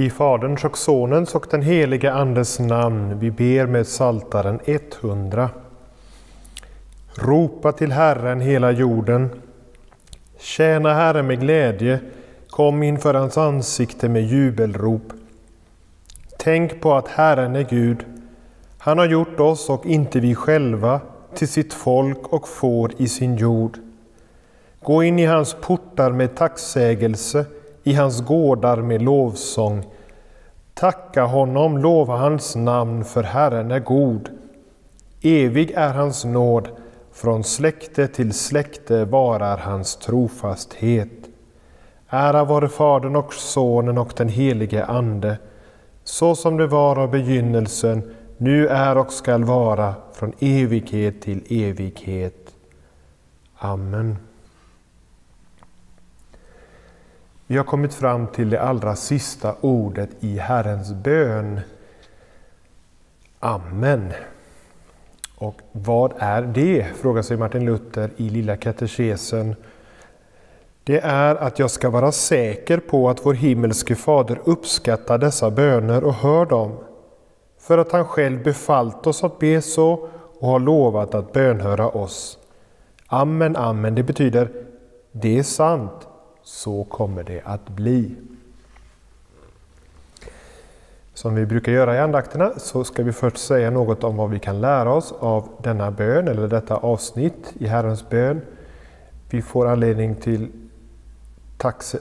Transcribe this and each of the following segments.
I Faderns och Sonens och den helige Andes namn vi ber med Saltaren 100. Ropa till Herren hela jorden. Tjäna Herren med glädje. Kom inför hans ansikte med jubelrop. Tänk på att Herren är Gud. Han har gjort oss och inte vi själva till sitt folk och får i sin jord. Gå in i hans portar med tacksägelse i hans gårdar med lovsång. Tacka honom, lova hans namn, för Herren är god. Evig är hans nåd, från släkte till släkte varar hans trofasthet. Ära vare Fadern och Sonen och den helige Ande, så som det var av begynnelsen, nu är och skall vara, från evighet till evighet. Amen. Vi har kommit fram till det allra sista ordet i Herrens bön. Amen. Och vad är det? frågar sig Martin Luther i Lilla katekesen. Det är att jag ska vara säker på att vår himmelske Fader uppskattar dessa böner och hör dem. För att han själv befallt oss att be så och har lovat att bönhöra oss. Amen, amen, det betyder det är sant så kommer det att bli. Som vi brukar göra i andakterna så ska vi först säga något om vad vi kan lära oss av denna bön eller detta avsnitt i Herrens bön. Vi får anledning till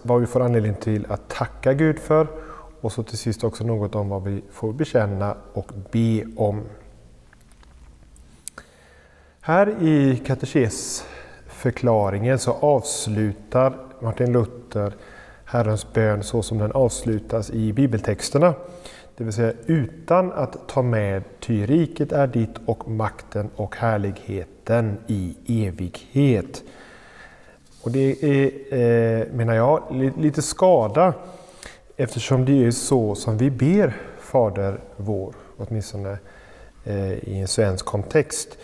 vad vi får anledning till att tacka Gud för och så till sist också något om vad vi får bekänna och be om. Här i förklaringen så avslutar Martin Luther Herrens bön så som den avslutas i bibeltexterna. Det vill säga utan att ta med ty riket är ditt och makten och härligheten i evighet. Och det är, eh, menar jag, lite skada eftersom det är så som vi ber Fader vår, åtminstone eh, i en svensk kontext.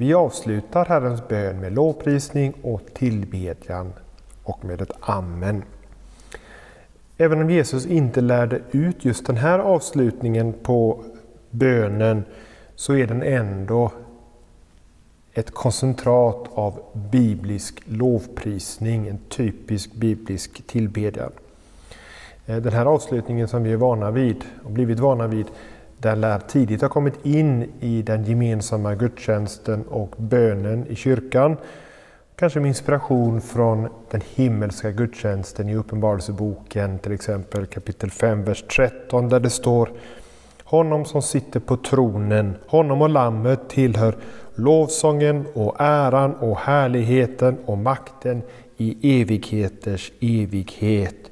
Vi avslutar Herrens bön med lovprisning och tillbedjan och med ett Amen. Även om Jesus inte lärde ut just den här avslutningen på bönen så är den ändå ett koncentrat av biblisk lovprisning, en typisk biblisk tillbedjan. Eh, den här avslutningen som vi är vana vid och blivit vana vid, den lär tidigt ha kommit in i den gemensamma gudstjänsten och bönen i kyrkan Kanske med inspiration från den himmelska gudstjänsten i Uppenbarelseboken, till exempel kapitel 5, vers 13, där det står Honom som sitter på tronen, honom och lammet tillhör lovsången och äran och härligheten och makten i evigheters evighet.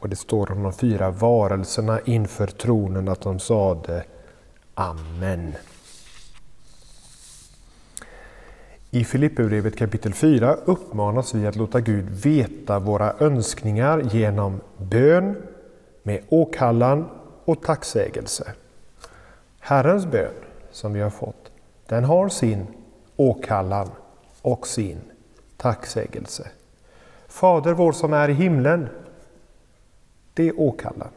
Och det står om de fyra varelserna inför tronen att de sade Amen. I Filipperbrevet kapitel 4 uppmanas vi att låta Gud veta våra önskningar genom bön, med åkallan och tacksägelse. Herrens bön som vi har fått, den har sin åkallan och sin tacksägelse. Fader vår som är i himlen, det är åkallan.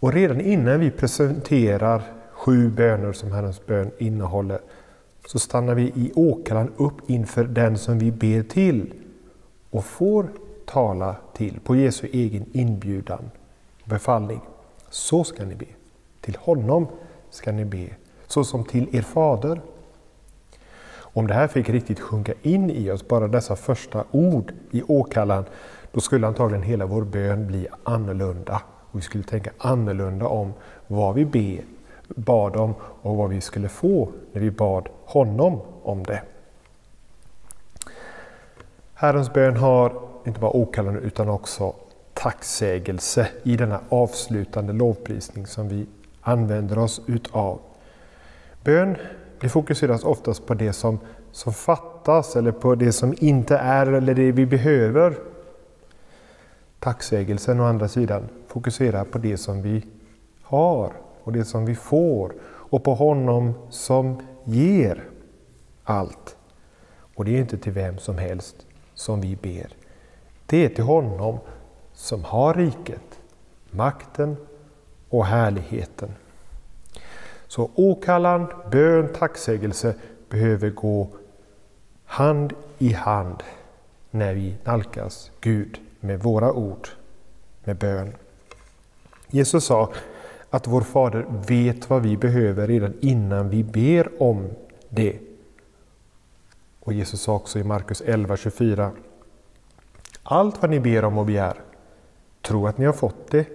Och redan innan vi presenterar sju böner som Herrens bön innehåller så stannar vi i åkallan upp inför den som vi ber till och får tala till på Jesu egen inbjudan och befallning. Så ska ni be. Till honom ska ni be, så som till er fader. Om det här fick riktigt sjunka in i oss, bara dessa första ord i åkallan, då skulle antagligen hela vår bön bli annorlunda. Och vi skulle tänka annorlunda om vad vi be, bad om och vad vi skulle få när vi bad honom om det. Herrens bön har inte bara okallande utan också tacksägelse i denna avslutande lovprisning som vi använder oss utav. Bön det fokuseras oftast på det som, som fattas eller på det som inte är eller det vi behöver. Tacksägelsen å andra sidan fokuserar på det som vi har och det som vi får och på honom som ger allt. Och det är inte till vem som helst som vi ber. Det är till honom som har riket, makten och härligheten. Så åkallan, bön, tacksägelse behöver gå hand i hand när vi nalkas Gud med våra ord, med bön. Jesus sa att vår Fader vet vad vi behöver redan innan vi ber om det. Och Jesus sa också i Markus 11.24 Allt vad ni ber om och begär, tro att ni har fått det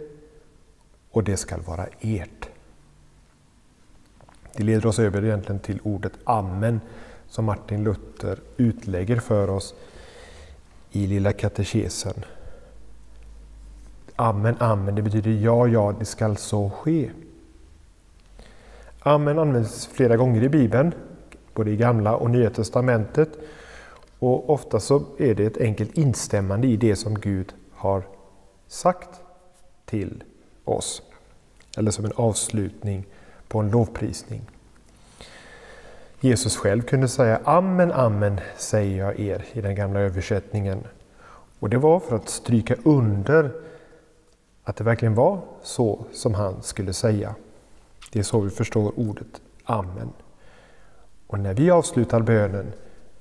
och det skall vara ert. Det leder oss över egentligen till ordet Amen som Martin Luther utlägger för oss i Lilla katekesen. Amen, amen, det betyder ja, ja, det skall så ske. Amen används flera gånger i Bibeln, både i Gamla och Nya Testamentet. Och ofta så är det ett enkelt instämmande i det som Gud har sagt till oss. Eller som en avslutning på en lovprisning. Jesus själv kunde säga Amen, amen säger jag er i den gamla översättningen. Och det var för att stryka under att det verkligen var så som han skulle säga. Det är så vi förstår ordet Amen. Och när vi avslutar bönen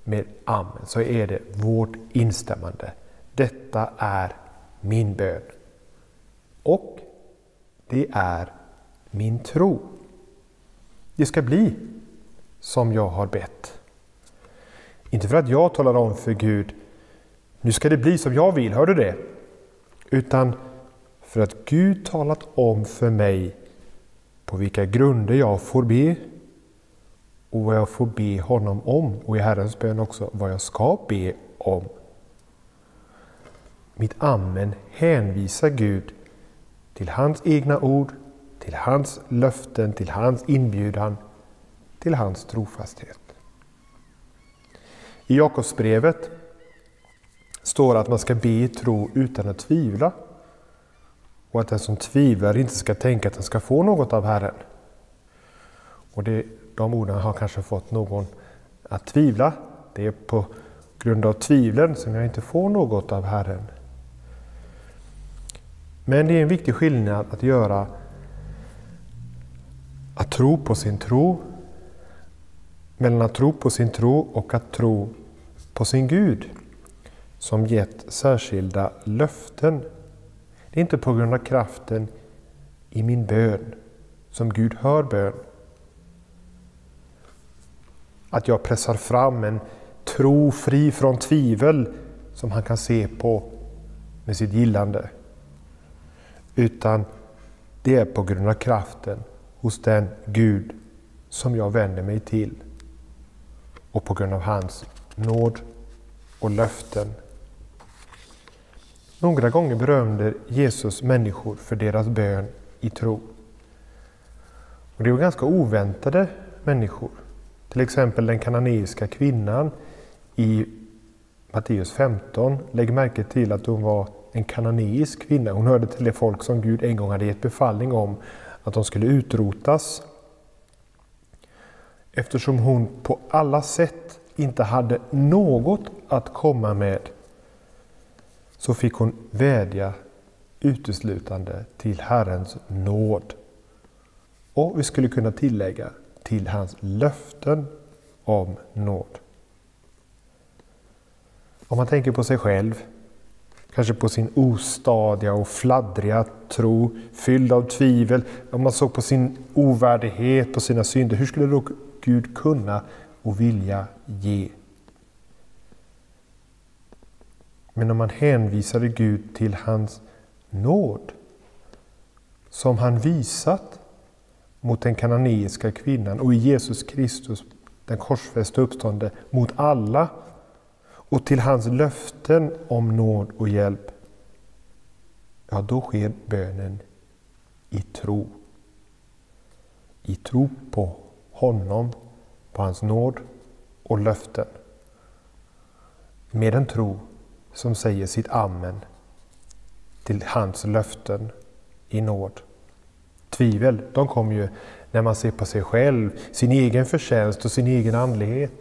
med Amen så är det vårt instämmande. Detta är min bön. Och det är min tro. Det ska bli som jag har bett. Inte för att jag talar om för Gud, nu ska det bli som jag vill, hör du det? Utan för att Gud talat om för mig på vilka grunder jag får be och vad jag får be honom om och i Herrens bön också vad jag ska be om. Mitt amen hänvisar Gud till hans egna ord, till hans löften, till hans inbjudan, till hans trofasthet. I Jakobsbrevet står att man ska be i tro utan att tvivla och att den som tvivlar inte ska tänka att han ska få något av Herren. Och det, de orden har kanske fått någon att tvivla. Det är på grund av tvivlen som jag inte får något av Herren. Men det är en viktig skillnad att göra att tro på sin tro mellan att tro på sin tro och att tro på sin Gud som gett särskilda löften det är inte på grund av kraften i min bön som Gud hör bön. Att jag pressar fram en tro fri från tvivel som han kan se på med sitt gillande. Utan det är på grund av kraften hos den Gud som jag vänder mig till och på grund av hans nåd och löften några gånger berömde Jesus människor för deras bön i tro. Och det var ganska oväntade människor. Till exempel den kananeiska kvinnan i Matteus 15. Lägg märke till att hon var en kananeisk kvinna. Hon hörde till det folk som Gud en gång hade gett befallning om att de skulle utrotas. Eftersom hon på alla sätt inte hade något att komma med så fick hon vädja uteslutande till Herrens nåd. Och vi skulle kunna tillägga till hans löften om nåd. Om man tänker på sig själv, kanske på sin ostadiga och fladdriga tro, fylld av tvivel, om man såg på sin ovärdighet, på sina synder, hur skulle då Gud kunna och vilja ge? Men om man hänvisade Gud till hans nåd som han visat mot den kananeiska kvinnan och i Jesus Kristus, den korsfäste uppstående, mot alla och till hans löften om nåd och hjälp. Ja, då sker bönen i tro. I tro på honom, på hans nåd och löften. Med en tro som säger sitt amen till hans löften i nåd. Tvivel, de kommer ju när man ser på sig själv, sin egen förtjänst och sin egen andlighet.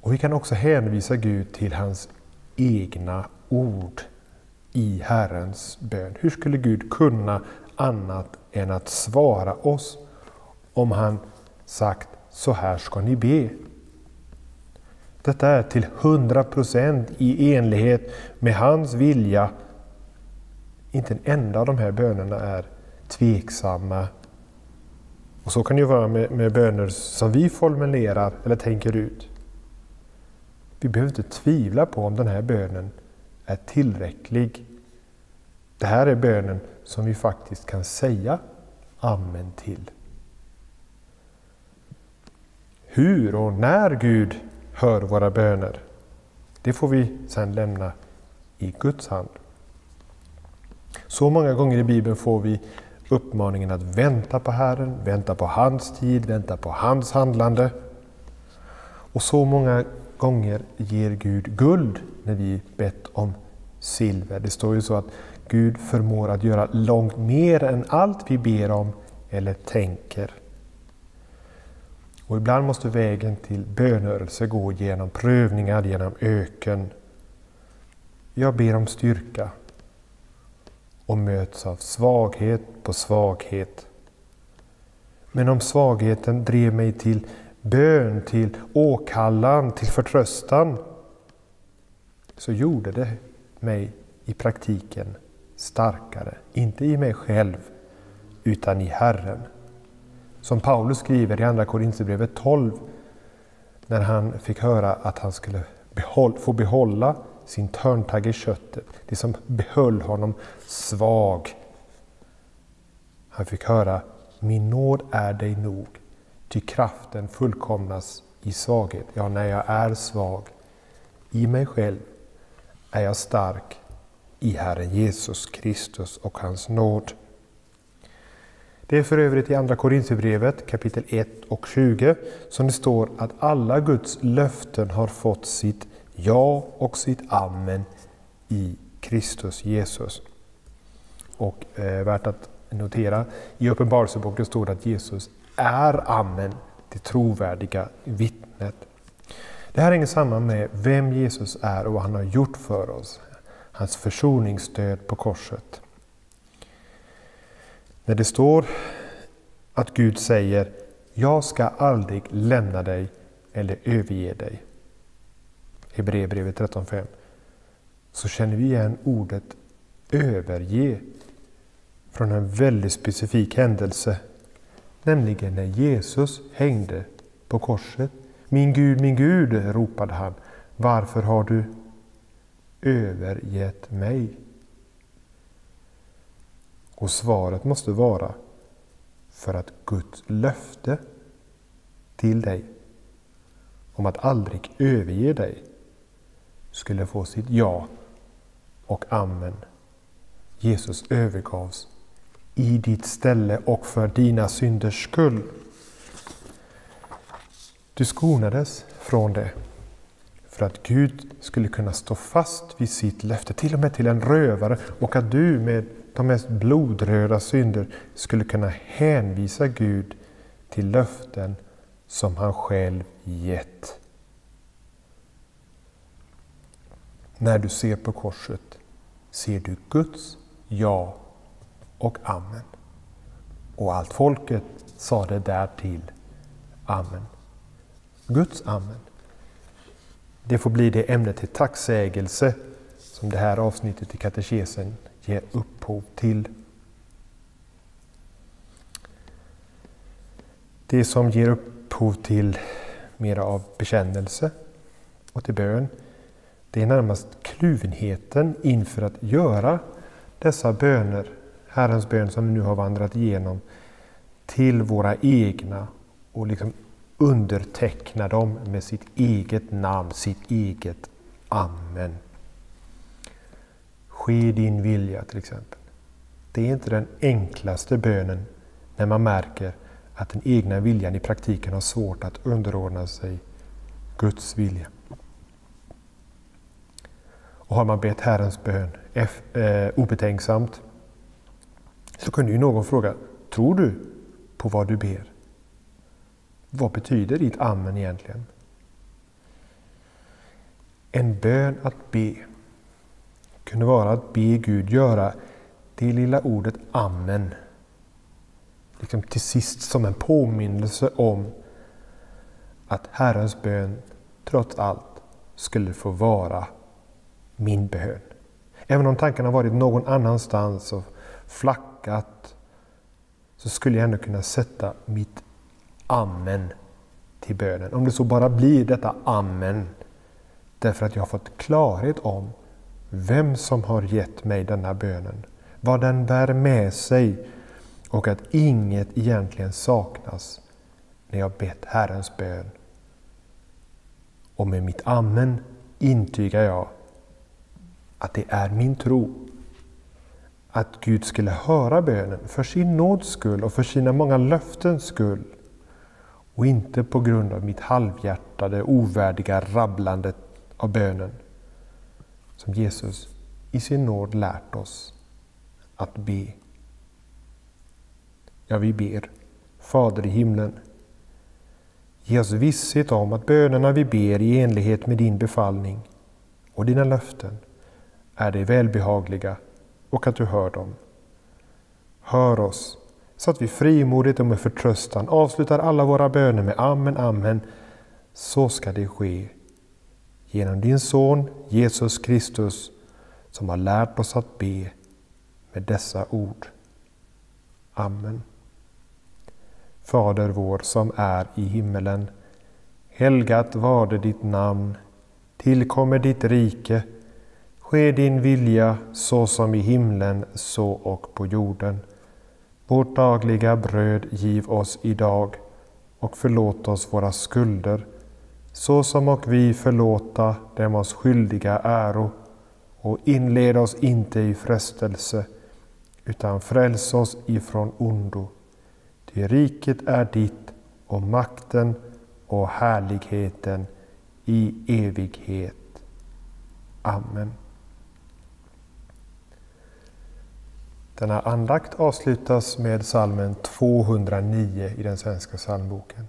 Och vi kan också hänvisa Gud till hans egna ord i Herrens bön. Hur skulle Gud kunna annat än att svara oss om han sagt så här ska ni be. Detta är till hundra procent i enlighet med hans vilja. Inte en enda av de här bönerna är tveksamma. Och Så kan det ju vara med, med böner som vi formulerar eller tänker ut. Vi behöver inte tvivla på om den här bönen är tillräcklig. Det här är bönen som vi faktiskt kan säga Amen till. Hur och när Gud hör våra böner, det får vi sedan lämna i Guds hand. Så många gånger i Bibeln får vi uppmaningen att vänta på Herren, vänta på hans tid, vänta på hans handlande. Och så många gånger ger Gud guld när vi bett om silver. Det står ju så att Gud förmår att göra långt mer än allt vi ber om eller tänker. Och ibland måste vägen till bönörelse gå genom prövningar, genom öken. Jag ber om styrka och möts av svaghet på svaghet. Men om svagheten drev mig till bön, till åkallan, till förtröstan, så gjorde det mig i praktiken starkare. Inte i mig själv, utan i Herren. Som Paulus skriver i Andra Korinthierbrevet 12, när han fick höra att han skulle behåll, få behålla sin törntagg i köttet, det som behöll honom svag. Han fick höra, min nåd är dig nog, ty kraften fullkomnas i svaghet. Ja, när jag är svag i mig själv är jag stark i Herren Jesus Kristus och hans nåd. Det är för övrigt i Andra Korinthierbrevet kapitel 1 och 20 som det står att alla Guds löften har fått sitt ja och sitt amen i Kristus Jesus. Och eh, värt att notera, i Uppenbarelseboken står det att Jesus är amen, det trovärdiga vittnet. Det här hänger samman med vem Jesus är och vad han har gjort för oss. Hans försoningsstöd på korset. När det står att Gud säger Jag ska aldrig lämna dig eller överge dig. Hebreerbrevet 13.5. Så känner vi igen ordet överge från en väldigt specifik händelse. Nämligen när Jesus hängde på korset. Min Gud, min Gud, ropade han. Varför har du övergett mig? Och svaret måste vara för att Guds löfte till dig om att aldrig överge dig skulle få sitt ja och amen. Jesus övergavs i ditt ställe och för dina synders skull. Du skonades från det för att Gud skulle kunna stå fast vid sitt löfte, till och med till en rövare, och att du med de mest blodröda synder skulle kunna hänvisa Gud till löften som han själv gett. När du ser på korset ser du Guds ja och amen. Och allt folket sa det därtill. Amen. Guds amen. Det får bli det ämne till tacksägelse som det här avsnittet i katekesen ger upp upphov till. Det som ger upphov till mera av bekännelse och till bön, det är närmast kluvenheten inför att göra dessa böner, Herrens bön som vi nu har vandrat igenom, till våra egna och liksom underteckna dem med sitt eget namn, sitt eget Amen. Ske din vilja till exempel. Det är inte den enklaste bönen när man märker att den egna viljan i praktiken har svårt att underordna sig Guds vilja. Och har man bett Herrens bön eh, obetänksamt så kunde ju någon fråga, tror du på vad du ber? Vad betyder ditt amen egentligen? En bön att be kunde vara att be Gud göra det lilla ordet Amen liksom till sist som en påminnelse om att Herrens bön trots allt skulle få vara min bön. Även om tanken har varit någon annanstans och flackat så skulle jag ändå kunna sätta mitt Amen till bönen. Om det så bara blir detta Amen därför att jag har fått klarhet om vem som har gett mig denna bönen. Vad den bär med sig och att inget egentligen saknas när jag bett Herrens bön. Och med mitt Amen intygar jag att det är min tro att Gud skulle höra bönen för sin nåds skull och för sina många löftens skull och inte på grund av mitt halvhjärtade, ovärdiga rabblande av bönen som Jesus i sin nåd lärt oss att be. Ja, vi ber. Fader i himlen. Ge oss visshet om att bönerna vi ber i enlighet med din befallning och dina löften är dig välbehagliga och att du hör dem. Hör oss så att vi frimodigt och med förtröstan avslutar alla våra böner med Amen, Amen. Så ska det ske genom din Son Jesus Kristus som har lärt oss att be med dessa ord. Amen. Fader vår som är i himmelen. Helgat varde ditt namn. Tillkommer ditt rike. Ske din vilja så som i himlen så och på jorden. Vårt dagliga bröd giv oss idag och förlåt oss våra skulder så som och vi förlåta dem oss skyldiga äro och inled oss inte i frestelse utan fräls oss ifrån ondo. Ty riket är ditt och makten och härligheten i evighet. Amen. Denna andakt avslutas med salmen 209 i den svenska psalmboken.